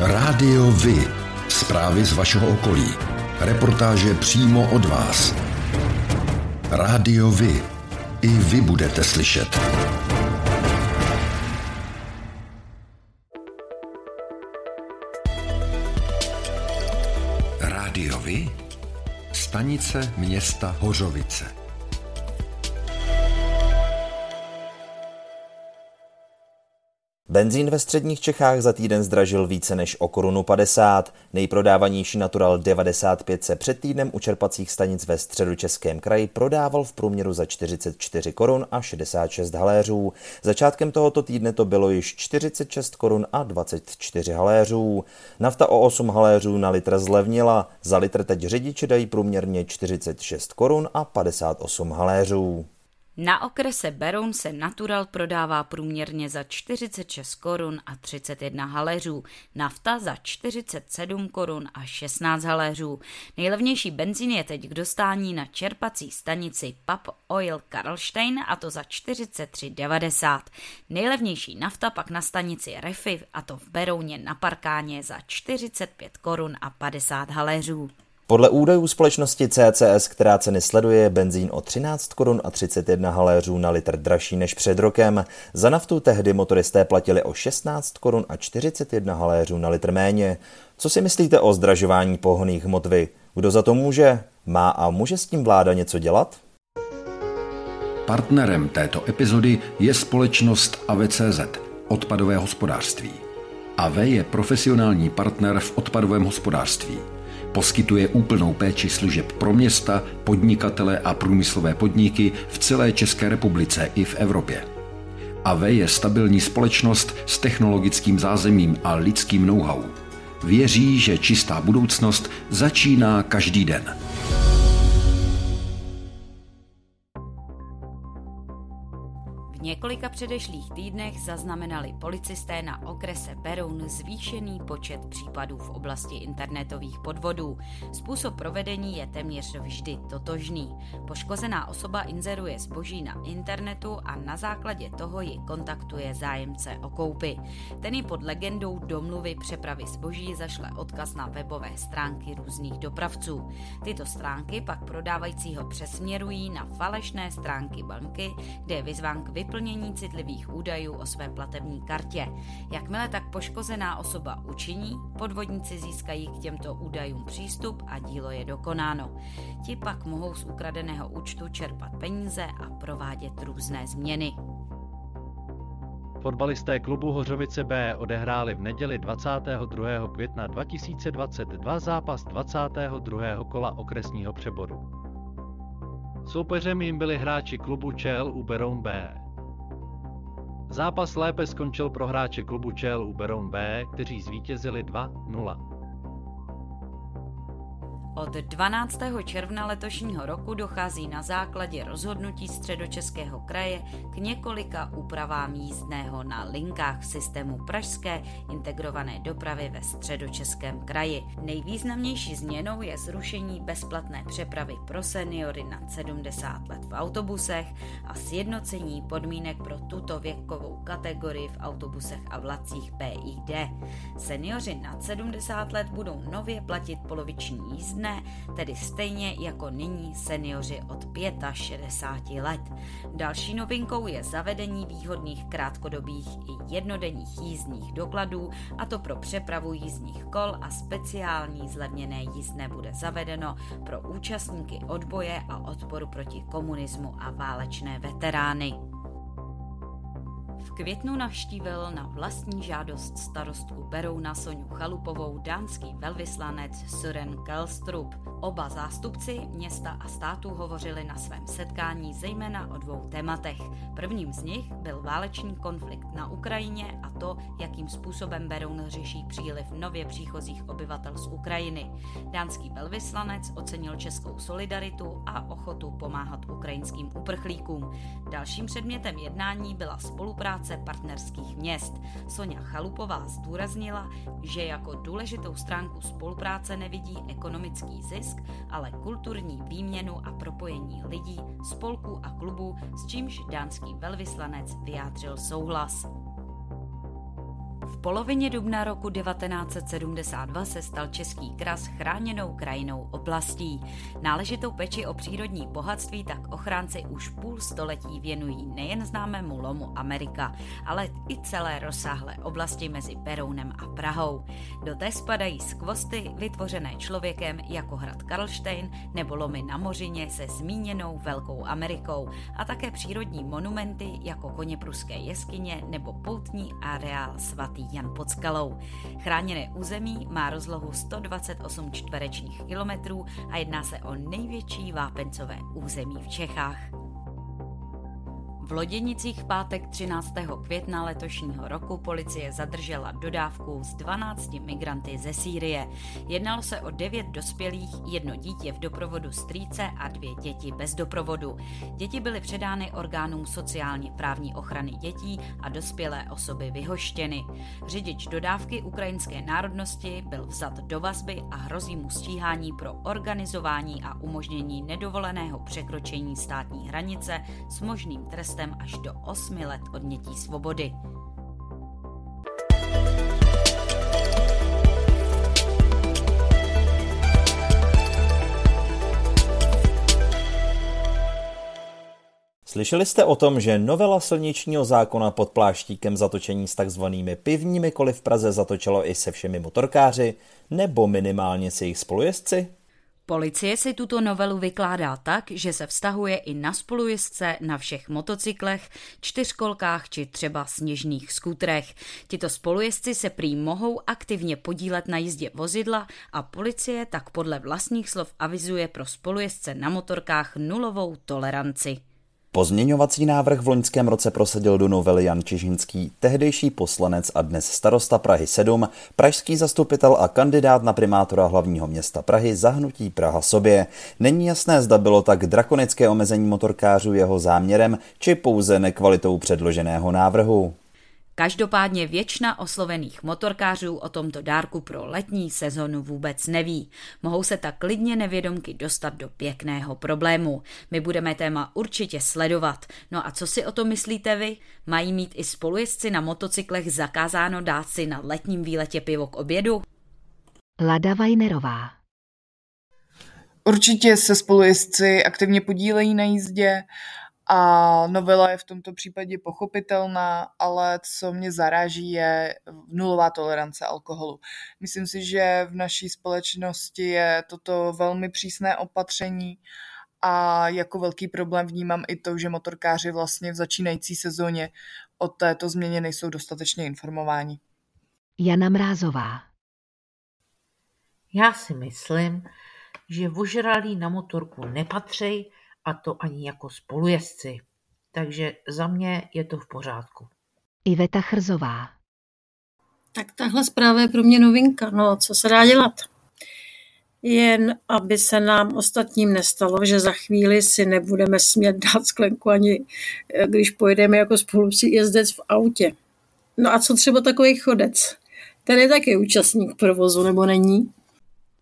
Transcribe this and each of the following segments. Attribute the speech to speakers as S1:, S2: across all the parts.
S1: Rádio Vy. Zprávy z vašeho okolí. Reportáže přímo od vás. Rádio Vy. I vy budete slyšet. Rádio Vy. Stanice města Hořovice.
S2: Benzín ve středních Čechách za týden zdražil více než o korunu 50. Nejprodávanější Natural 95 se před týdnem u čerpacích stanic ve středočeském kraji prodával v průměru za 44 korun a 66 haléřů. Začátkem tohoto týdne to bylo již 46 korun a 24 haléřů. Nafta o 8 haléřů na litr zlevnila. Za litr teď řidiči dají průměrně 46 korun a 58 haléřů.
S3: Na okrese Beroun se Natural prodává průměrně za 46 korun a 31 haléřů, nafta za 47 korun a 16 haléřů. Nejlevnější benzín je teď k dostání na čerpací stanici Pub Oil Karlstein a to za 43,90. Nejlevnější nafta pak na stanici Refi a to v Berouně na parkáně za 45 korun a 50 haléřů.
S2: Podle údajů společnosti CCS, která ceny sleduje, je benzín o 13 korun a 31 haléřů na litr dražší než před rokem. Za naftu tehdy motoristé platili o 16 korun a 41 haléřů na litr méně. Co si myslíte o zdražování pohonných hmot vy? Kdo za to může? Má a může s tím vláda něco dělat?
S1: Partnerem této epizody je společnost AVCZ, odpadové hospodářství. AV je profesionální partner v odpadovém hospodářství. Poskytuje úplnou péči služeb pro města, podnikatele a průmyslové podniky v celé České republice i v Evropě. AV je stabilní společnost s technologickým zázemím a lidským know-how. Věří, že čistá budoucnost začíná každý den.
S3: Několika předešlých týdnech zaznamenali policisté na okrese Beroun zvýšený počet případů v oblasti internetových podvodů. Způsob provedení je téměř vždy totožný. Poškozená osoba inzeruje zboží na internetu a na základě toho ji kontaktuje zájemce o koupy. Ten ji pod legendou domluvy přepravy zboží zašle odkaz na webové stránky různých dopravců. Tyto stránky pak prodávajícího přesměrují na falešné stránky banky, kde je vyzván k vyplnění vyplnění citlivých údajů o své platební kartě. Jakmile tak poškozená osoba učiní, podvodníci získají k těmto údajům přístup a dílo je dokonáno. Ti pak mohou z ukradeného účtu čerpat peníze a provádět různé změny.
S4: Fotbalisté klubu Hořovice B odehráli v neděli 22. května 2022 zápas 22. kola okresního přeboru. Soupeřem jim byli hráči klubu ČL u Beroun B. Zápas lépe skončil pro hráče klubu ČL u Beroun B, kteří zvítězili 2-0.
S3: Od 12. června letošního roku dochází na základě rozhodnutí středočeského kraje k několika úpravám jízdného na linkách v systému pražské integrované dopravy ve středočeském kraji. Nejvýznamnější změnou je zrušení bezplatné přepravy pro seniory nad 70 let v autobusech a sjednocení podmínek pro tuto věkovou kategorii v autobusech a vlacích PID. Seniori nad 70 let budou nově platit poloviční jízdné možné, tedy stejně jako nyní seniori od 65 let. Další novinkou je zavedení výhodných krátkodobých i jednodenních jízdních dokladů, a to pro přepravu jízdních kol a speciální zlevněné jízdné bude zavedeno pro účastníky odboje a odporu proti komunismu a válečné veterány. Květnu navštívil na vlastní žádost starostku Berouna Soňu Chalupovou dánský velvyslanec Søren Kelstrup. Oba zástupci města a státu hovořili na svém setkání zejména o dvou tématech. Prvním z nich byl válečný konflikt na Ukrajině a to, jakým způsobem Beroun řeší příliv nově příchozích obyvatel z Ukrajiny. Dánský velvyslanec ocenil českou solidaritu a ochotu pomáhat ukrajinským uprchlíkům. Dalším předmětem jednání byla spolupráce spolupráce partnerských měst. Sonja Chalupová zdůraznila, že jako důležitou stránku spolupráce nevidí ekonomický zisk, ale kulturní výměnu a propojení lidí, spolků a klubů, s čímž dánský velvyslanec vyjádřil souhlas polovině dubna roku 1972 se stal Český kras chráněnou krajinou oblastí. Náležitou peči o přírodní bohatství tak ochránci už půl století věnují nejen známému lomu Amerika, ale i celé rozsáhlé oblasti mezi Berounem a Prahou. Do té spadají skvosty vytvořené člověkem jako hrad Karlštejn nebo lomy na Mořině se zmíněnou Velkou Amerikou a také přírodní monumenty jako koně pruské jeskyně nebo poutní areál svatý Jan pod skalou. Chráněné území má rozlohu 128 čtverečních kilometrů a jedná se o největší vápencové území v Čechách. V Loděnicích v pátek 13. května letošního roku policie zadržela dodávku z 12 migranty ze Sýrie. Jednalo se o 9 dospělých, jedno dítě v doprovodu strýce a dvě děti bez doprovodu. Děti byly předány orgánům sociálně právní ochrany dětí a dospělé osoby vyhoštěny. Řidič dodávky ukrajinské národnosti byl vzat do vazby a hrozí mu stíhání pro organizování a umožnění nedovoleného překročení státní hranice s možným trestem trestem až do 8 let odnětí svobody.
S2: Slyšeli jste o tom, že novela silničního zákona pod pláštíkem zatočení s takzvanými pivními koli v Praze zatočilo i se všemi motorkáři, nebo minimálně se jejich spolujezdci?
S3: Policie si tuto novelu vykládá tak, že se vztahuje i na spolujezdce na všech motocyklech, čtyřkolkách či třeba sněžných skutrech. Tito spolujezdci se prý mohou aktivně podílet na jízdě vozidla a policie tak podle vlastních slov avizuje pro spolujezdce na motorkách nulovou toleranci.
S2: Pozměňovací návrh v loňském roce prosadil do novely Jan Čižinský, tehdejší poslanec a dnes starosta Prahy 7, pražský zastupitel a kandidát na primátora hlavního města Prahy zahnutí Praha sobě. Není jasné, zda bylo tak drakonické omezení motorkářů jeho záměrem, či pouze nekvalitou předloženého návrhu.
S3: Každopádně většina oslovených motorkářů o tomto dárku pro letní sezonu vůbec neví. Mohou se tak klidně nevědomky dostat do pěkného problému. My budeme téma určitě sledovat. No a co si o to myslíte vy? Mají mít i spolujezdci na motocyklech zakázáno dát si na letním výletě pivo k obědu?
S5: Lada Vajnerová
S6: Určitě se spolujezdci aktivně podílejí na jízdě a novela je v tomto případě pochopitelná, ale co mě zaráží je nulová tolerance alkoholu. Myslím si, že v naší společnosti je toto velmi přísné opatření a jako velký problém vnímám i to, že motorkáři vlastně v začínající sezóně o této změně nejsou dostatečně informováni.
S5: Jana Mrázová
S7: Já si myslím, že vožralí na motorku nepatří a to ani jako spolujezdci. Takže za mě je to v pořádku.
S5: Iveta Chrzová
S8: Tak tahle zpráva je pro mě novinka. No, co se dá dělat? Jen aby se nám ostatním nestalo, že za chvíli si nebudeme smět dát sklenku ani když pojedeme jako spolujezdec v autě. No a co třeba takový chodec? Ten je taky účastník provozu, nebo není?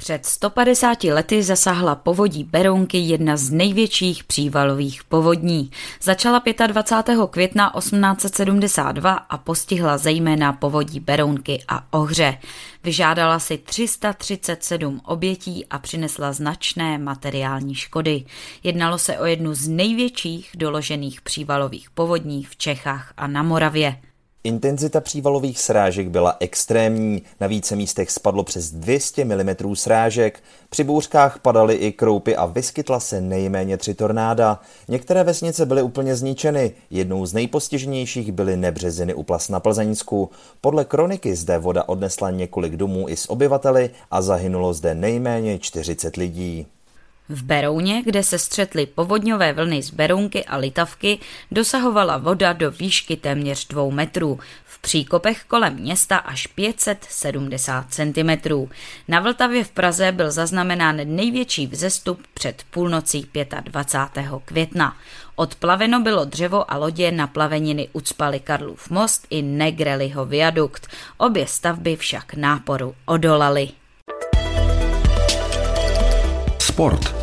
S3: Před 150 lety zasáhla povodí Berounky jedna z největších přívalových povodní. Začala 25. května 1872 a postihla zejména povodí Berounky a Ohře. Vyžádala si 337 obětí a přinesla značné materiální škody. Jednalo se o jednu z největších doložených přívalových povodní v Čechách a na Moravě.
S2: Intenzita přívalových srážek byla extrémní, na více místech spadlo přes 200 mm srážek, při bouřkách padaly i kroupy a vyskytla se nejméně tři tornáda. Některé vesnice byly úplně zničeny, jednou z nejpostiženějších byly Nebřeziny u Plas na Plzeňsku. Podle kroniky zde voda odnesla několik domů i s obyvateli a zahynulo zde nejméně 40 lidí.
S3: V Berouně, kde se střetly povodňové vlny z Berounky a Litavky, dosahovala voda do výšky téměř dvou metrů, v příkopech kolem města až 570 cm. Na Vltavě v Praze byl zaznamenán největší vzestup před půlnocí 25. května. Odplaveno bylo dřevo a lodě na plaveniny ucpaly Karlův most i Negreliho viadukt. Obě stavby však náporu odolaly.
S1: Sport.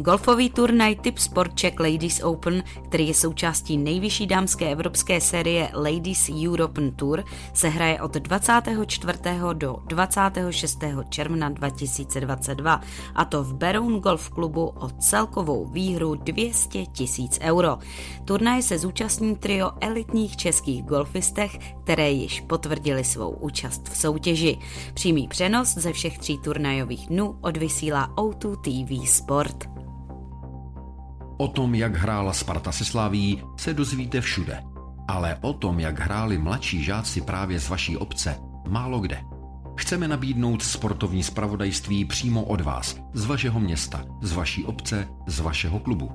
S3: Golfový turnaj Tip Sport Czech Ladies Open, který je součástí nejvyšší dámské evropské série Ladies European Tour, se hraje od 24. do 26. června 2022 a to v Beroun Golf klubu o celkovou výhru 200 tisíc euro. Turnaj se zúčastní trio elitních českých golfistech, které již potvrdili svou účast v soutěži. Přímý přenos ze všech tří turnajových dnů odvysílá O2 TV Sport.
S1: O tom, jak hrála Sparta se Slaví, se dozvíte všude. Ale o tom, jak hráli mladší žáci právě z vaší obce, málo kde. Chceme nabídnout sportovní spravodajství přímo od vás, z vašeho města, z vaší obce, z vašeho klubu.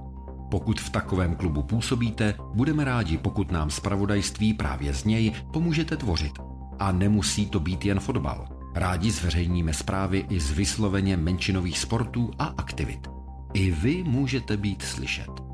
S1: Pokud v takovém klubu působíte, budeme rádi, pokud nám spravodajství právě z něj pomůžete tvořit. A nemusí to být jen fotbal. Rádi zveřejníme zprávy i z vysloveně menšinových sportů a aktivit. I vy můžete být slyšet.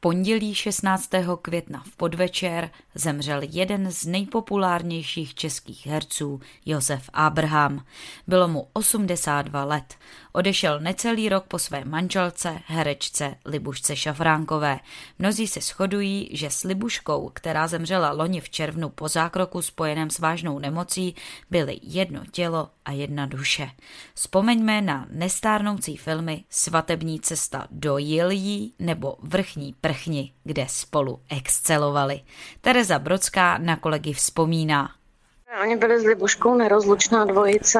S3: pondělí 16. května v podvečer zemřel jeden z nejpopulárnějších českých herců, Josef Abraham. Bylo mu 82 let. Odešel necelý rok po své manželce, herečce Libušce Šafránkové. Mnozí se shodují, že s Libuškou, která zemřela loni v červnu po zákroku spojeném s vážnou nemocí, byly jedno tělo a jedna duše. Vzpomeňme na nestárnoucí filmy Svatební cesta do Jiljí nebo Vrchní prchni, kde spolu excelovali. Tereza Brodská na kolegy vzpomíná.
S9: Oni byli s Libuškou nerozlučná dvojice,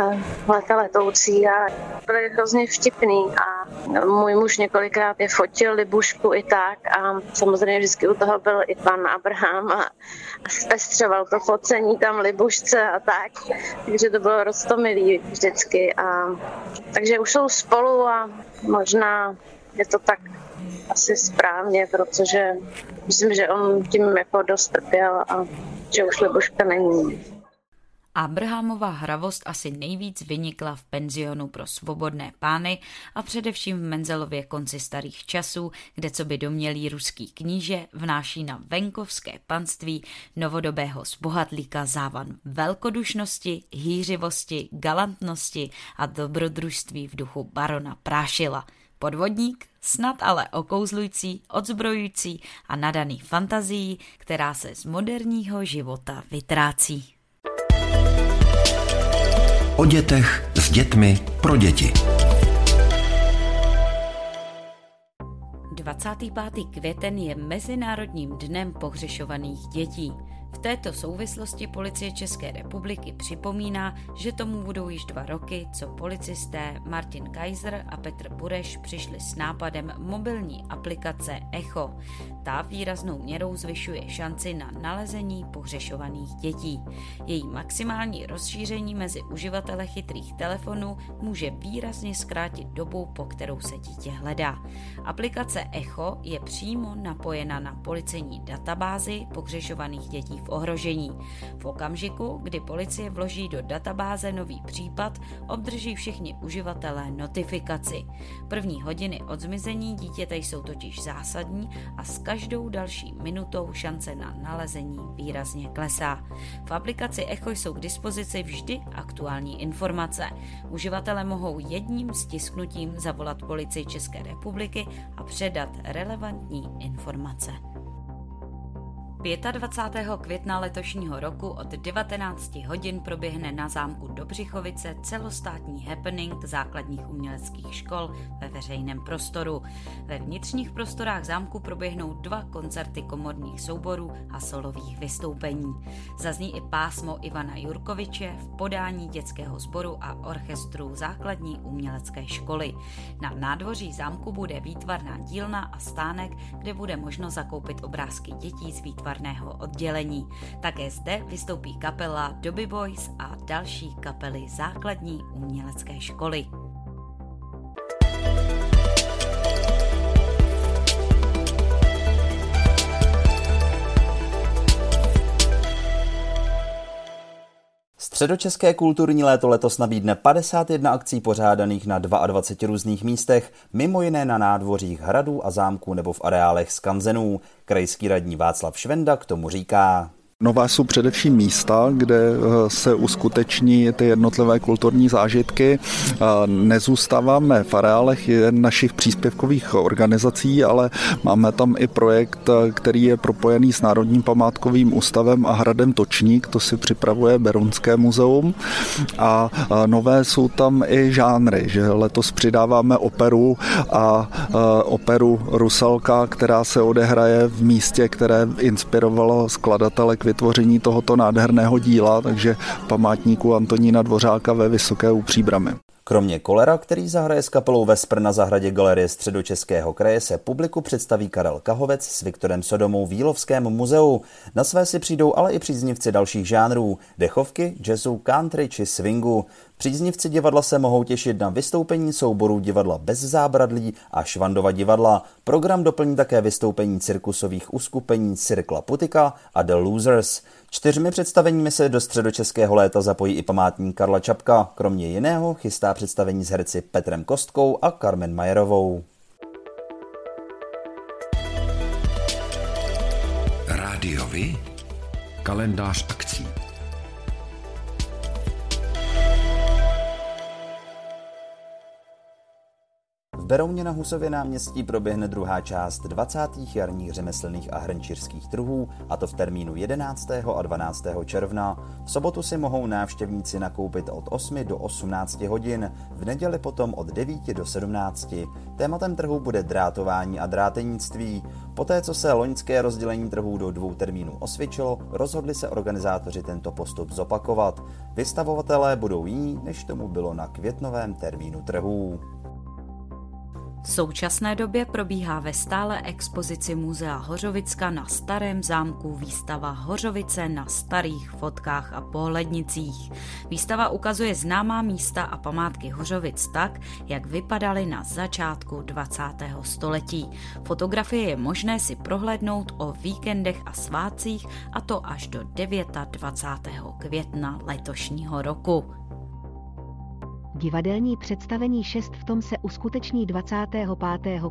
S9: leta letoucí a byli hrozně vtipný a můj muž několikrát je fotil Libušku i tak a samozřejmě vždycky u toho byl i pan Abraham a zpestřoval to focení tam Libušce a tak, takže to bylo roztomilý vždycky a takže už jsou spolu a možná je to tak asi správně, protože myslím, že on tím jako dost trpěl a že už Libuška není.
S3: Abrahamova hravost asi nejvíc vynikla v penzionu pro svobodné pány a především v Menzelově konci starých časů, kde co by domělý ruský kníže vnáší na venkovské panství novodobého zbohatlíka závan velkodušnosti, hýřivosti, galantnosti a dobrodružství v duchu barona Prášila. Podvodník, snad ale okouzlující, odzbrojující a nadaný fantazií, která se z moderního života vytrácí.
S1: O dětech s dětmi pro děti.
S3: 25. květen je Mezinárodním dnem pohřešovaných dětí. V této souvislosti policie České republiky připomíná, že tomu budou již dva roky, co policisté Martin Kaiser a Petr Bureš přišli s nápadem mobilní aplikace Echo. Ta výraznou měrou zvyšuje šanci na nalezení pohřešovaných dětí. Její maximální rozšíření mezi uživatele chytrých telefonů může výrazně zkrátit dobu, po kterou se dítě hledá. Aplikace Echo je přímo napojena na policejní databázi pohřešovaných dětí v ohrožení. V okamžiku, kdy policie vloží do databáze nový případ, obdrží všichni uživatelé notifikaci. První hodiny od zmizení dítěte jsou totiž zásadní a s každou další minutou šance na nalezení výrazně klesá. V aplikaci Echo jsou k dispozici vždy aktuální informace. Uživatelé mohou jedním stisknutím zavolat policii České republiky a předat relevantní informace. 25. května letošního roku od 19 hodin proběhne na zámku Dobřichovice celostátní happening základních uměleckých škol ve veřejném prostoru. Ve vnitřních prostorách zámku proběhnou dva koncerty komorních souborů a solových vystoupení. Zazní i pásmo Ivana Jurkoviče v podání dětského sboru a orchestru základní umělecké školy. Na nádvoří zámku bude výtvarná dílna a stánek, kde bude možno zakoupit obrázky dětí z výtvarného výtvarného oddělení. Také zde vystoupí kapela Dobby Boys a další kapely základní umělecké školy.
S2: Středočeské kulturní léto letos nabídne 51 akcí pořádaných na 22 různých místech, mimo jiné na nádvořích hradů a zámků nebo v areálech skanzenů. Krajský radní Václav Švenda k tomu říká.
S10: Nová jsou především místa, kde eh, se uskuteční ty jednotlivé kulturní zážitky. Nezůstáváme v areálech našich příspěvkových organizací, ale máme tam i projekt, eh, který je propojený s Národním památkovým ústavem a hradem Točník, to si připravuje Berounské muzeum. A nové jsou tam i žánry, že letos přidáváme operu a eh, operu Rusalka, která se odehraje v místě, které inspirovalo skladatele k vytvoření tohoto nádherného díla, takže památníku Antonína Dvořáka ve Vysoké u Příbramy.
S2: Kromě Kolera, který zahraje s kapelou Vespr na zahradě Galerie středočeského kraje, se publiku představí Karel Kahovec s Viktorem Sodomou v Jílovském muzeu. Na své si přijdou ale i příznivci dalších žánrů, dechovky, jazzu, country či swingu. Příznivci divadla se mohou těšit na vystoupení souborů divadla bez zábradlí a Švandova divadla. Program doplní také vystoupení cirkusových uskupení Cirkla Putika a The Losers. Čtyřmi představeními se do středočeského léta zapojí i památník Karla Čapka. Kromě jiného chystá představení s herci Petrem Kostkou a Carmen Majerovou.
S1: Rádiovi kalendář akcí.
S2: Berouně na Husově náměstí proběhne druhá část 20. jarních řemeslných a hrnčířských trhů, a to v termínu 11. a 12. června. V sobotu si mohou návštěvníci nakoupit od 8 do 18 hodin, v neděli potom od 9 do 17. Tématem trhu bude drátování a drátenictví. Poté, co se loňské rozdělení trhů do dvou termínů osvědčilo, rozhodli se organizátoři tento postup zopakovat. Vystavovatelé budou jiní, než tomu bylo na květnovém termínu trhů.
S3: V současné době probíhá ve stále expozici Muzea Hořovicka na Starém zámku výstava Hořovice na starých fotkách a pohlednicích. Výstava ukazuje známá místa a památky Hořovic tak, jak vypadaly na začátku 20. století. Fotografie je možné si prohlédnout o víkendech a svátcích a to až do 29. května letošního roku.
S5: Divadelní představení 6 v tom se uskuteční 25.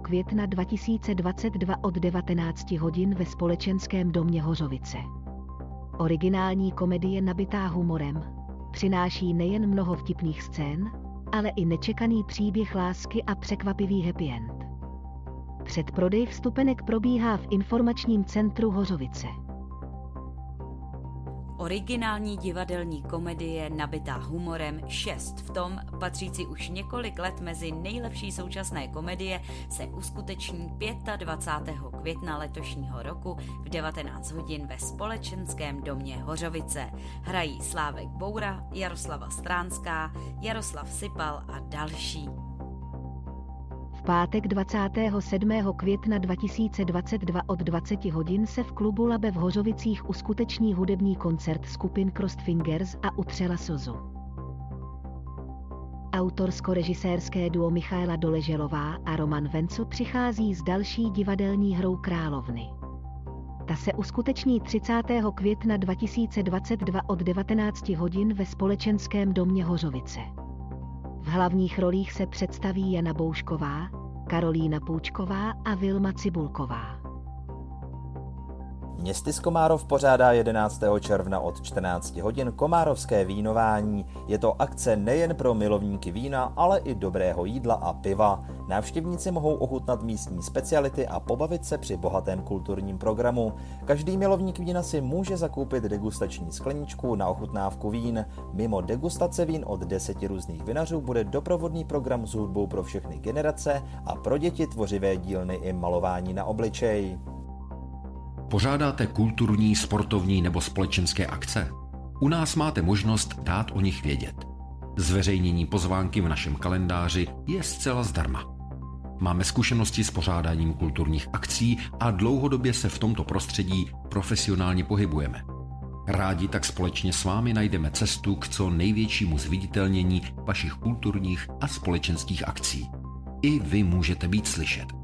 S5: května 2022 od 19 hodin ve společenském domě Hořovice. Originální komedie nabitá humorem přináší nejen mnoho vtipných scén, ale i nečekaný příběh lásky a překvapivý happy end. Předprodej vstupenek probíhá v informačním centru Hořovice.
S3: Originální divadelní komedie nabitá humorem 6 v tom, patřící už několik let mezi nejlepší současné komedie, se uskuteční 25. května letošního roku v 19 hodin ve společenském domě Hořovice. Hrají Slávek Boura, Jaroslava Stránská, Jaroslav Sipal a další
S5: pátek 27. května 2022 od 20 hodin se v klubu Labe v Hořovicích uskuteční hudební koncert skupin Crossed Fingers a Utřela Sozu. Autorsko-režisérské duo Michaela Doleželová a Roman Venco přichází s další divadelní hrou Královny. Ta se uskuteční 30. května 2022 od 19 hodin ve společenském domě Hořovice. V hlavních rolích se představí Jana Boušková, Karolína Půčková a Vilma Cibulková.
S2: Městy Komárov pořádá 11. června od 14 hodin Komárovské vínování. Je to akce nejen pro milovníky vína, ale i dobrého jídla a piva. Návštěvníci mohou ochutnat místní speciality a pobavit se při bohatém kulturním programu. Každý milovník vína si může zakoupit degustační skleničku na ochutnávku vín. Mimo degustace vín od deseti různých vinařů bude doprovodný program s hudbou pro všechny generace a pro děti tvořivé dílny i malování na obličej.
S1: Pořádáte kulturní, sportovní nebo společenské akce? U nás máte možnost dát o nich vědět. Zveřejnění pozvánky v našem kalendáři je zcela zdarma. Máme zkušenosti s pořádáním kulturních akcí a dlouhodobě se v tomto prostředí profesionálně pohybujeme. Rádi tak společně s vámi najdeme cestu k co největšímu zviditelnění vašich kulturních a společenských akcí. I vy můžete být slyšet.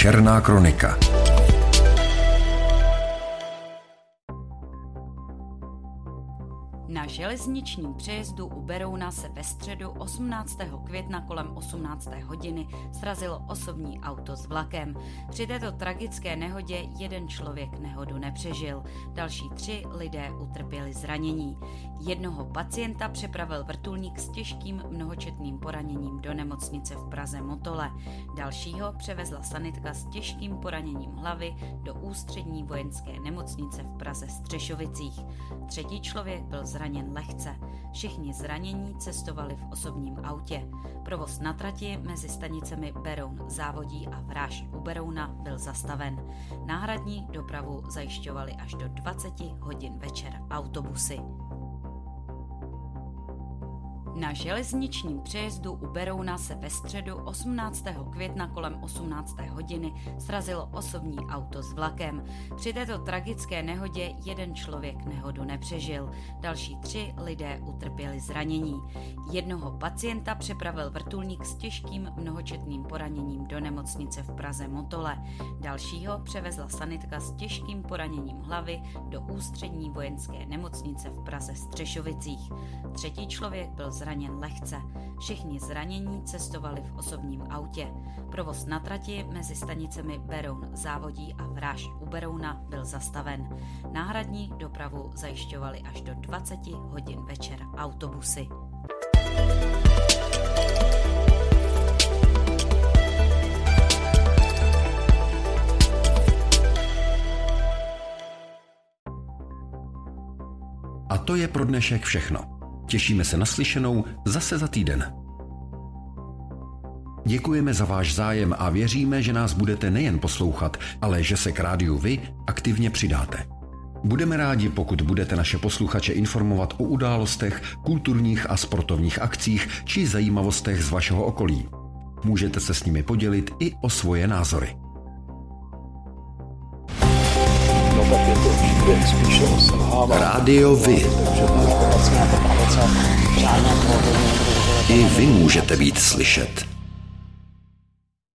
S1: Černá kronika.
S3: Železničním přejezdu u Berouna se ve středu 18. května kolem 18. hodiny srazilo osobní auto s vlakem. Při této tragické nehodě jeden člověk nehodu nepřežil, další tři lidé utrpěli zranění. Jednoho pacienta přepravil vrtulník s těžkým mnohočetným poraněním do nemocnice v Praze Motole. Dalšího převezla sanitka s těžkým poraněním hlavy do ústřední vojenské nemocnice v Praze Střešovicích. Třetí člověk byl zraněn zraněn lehce. Všichni zranění cestovali v osobním autě. Provoz na trati mezi stanicemi Beroun závodí a Vráž u Berouna byl zastaven. Náhradní dopravu zajišťovali až do 20 hodin večer autobusy. Na železničním přejezdu u Berouna se ve středu 18. května kolem 18. hodiny srazilo osobní auto s vlakem. Při této tragické nehodě jeden člověk nehodu nepřežil, další tři lidé utrpěli zranění. Jednoho pacienta přepravil vrtulník s těžkým mnohočetným poraněním do nemocnice v Praze Motole. Dalšího převezla sanitka s těžkým poraněním hlavy do ústřední vojenské nemocnice v Praze Střešovicích. Třetí člověk byl zraněn lehce. Všichni zranění cestovali v osobním autě. Provoz na trati mezi stanicemi Beroun závodí a Vráž u Berouna byl zastaven. Náhradní dopravu zajišťovali až do 20 hodin večer autobusy.
S1: A to je pro dnešek všechno. Těšíme se na slyšenou zase za týden. Děkujeme za váš zájem a věříme, že nás budete nejen poslouchat, ale že se k rádiu vy aktivně přidáte. Budeme rádi, pokud budete naše posluchače informovat o událostech, kulturních a sportovních akcích či zajímavostech z vašeho okolí. Můžete se s nimi podělit i o svoje názory. Rádio Vy. I vy můžete být slyšet.